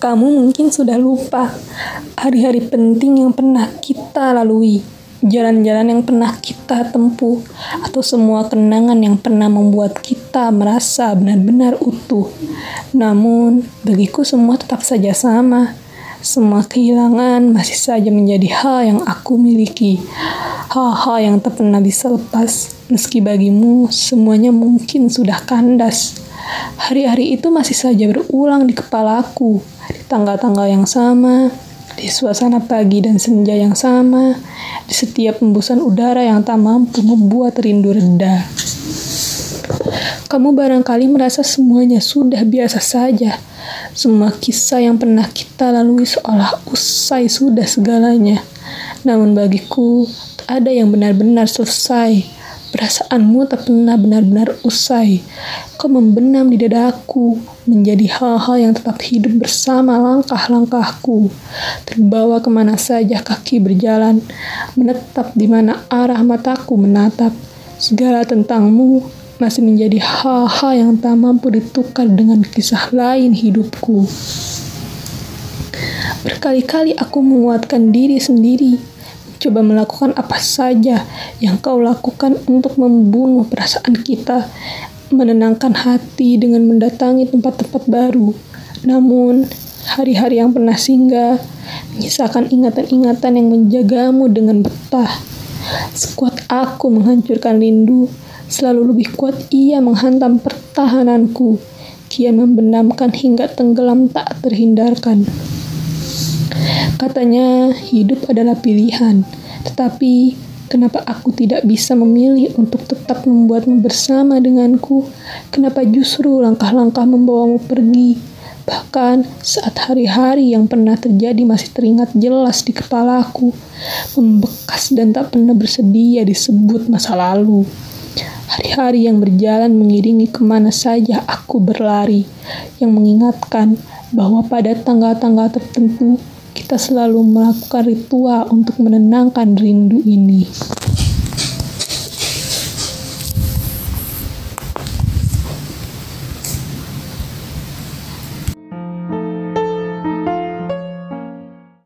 Kamu mungkin sudah lupa hari-hari penting yang pernah kita lalui, jalan-jalan yang pernah kita tempuh, atau semua kenangan yang pernah membuat kita merasa benar-benar utuh. Namun, bagiku semua tetap saja sama. Semua kehilangan masih saja menjadi hal yang aku miliki. Hal-hal yang tak pernah bisa lepas, meski bagimu semuanya mungkin sudah kandas. Hari-hari itu masih saja berulang di kepalaku di tanggal-tanggal yang sama, di suasana pagi dan senja yang sama, di setiap embusan udara yang tak mampu membuat rindu reda. Kamu barangkali merasa semuanya sudah biasa saja. Semua kisah yang pernah kita lalui seolah usai sudah segalanya. Namun bagiku, tak ada yang benar-benar selesai Perasaanmu tak pernah benar-benar usai. Kau membenam di dadaku, menjadi hal-hal yang tetap hidup bersama langkah-langkahku. Terbawa ke mana saja kaki berjalan, menetap di mana arah mataku menatap. Segala tentangmu masih menjadi hal-hal yang tak mampu ditukar dengan kisah lain hidupku. Berkali-kali aku menguatkan diri sendiri coba melakukan apa saja yang kau lakukan untuk membunuh perasaan kita, menenangkan hati dengan mendatangi tempat-tempat baru. Namun, hari-hari yang pernah singgah menyisakan ingatan-ingatan yang menjagamu dengan betah. Sekuat aku menghancurkan rindu, selalu lebih kuat ia menghantam pertahananku, kian membenamkan hingga tenggelam tak terhindarkan. Katanya hidup adalah pilihan, tetapi kenapa aku tidak bisa memilih untuk tetap membuatmu bersama denganku? Kenapa justru langkah-langkah membawamu pergi? Bahkan saat hari-hari yang pernah terjadi masih teringat jelas di kepalaku, membekas dan tak pernah bersedia disebut masa lalu. Hari-hari yang berjalan mengiringi ke mana saja aku berlari, yang mengingatkan bahwa pada tanggal-tanggal tertentu kita selalu melakukan ritual untuk menenangkan rindu ini.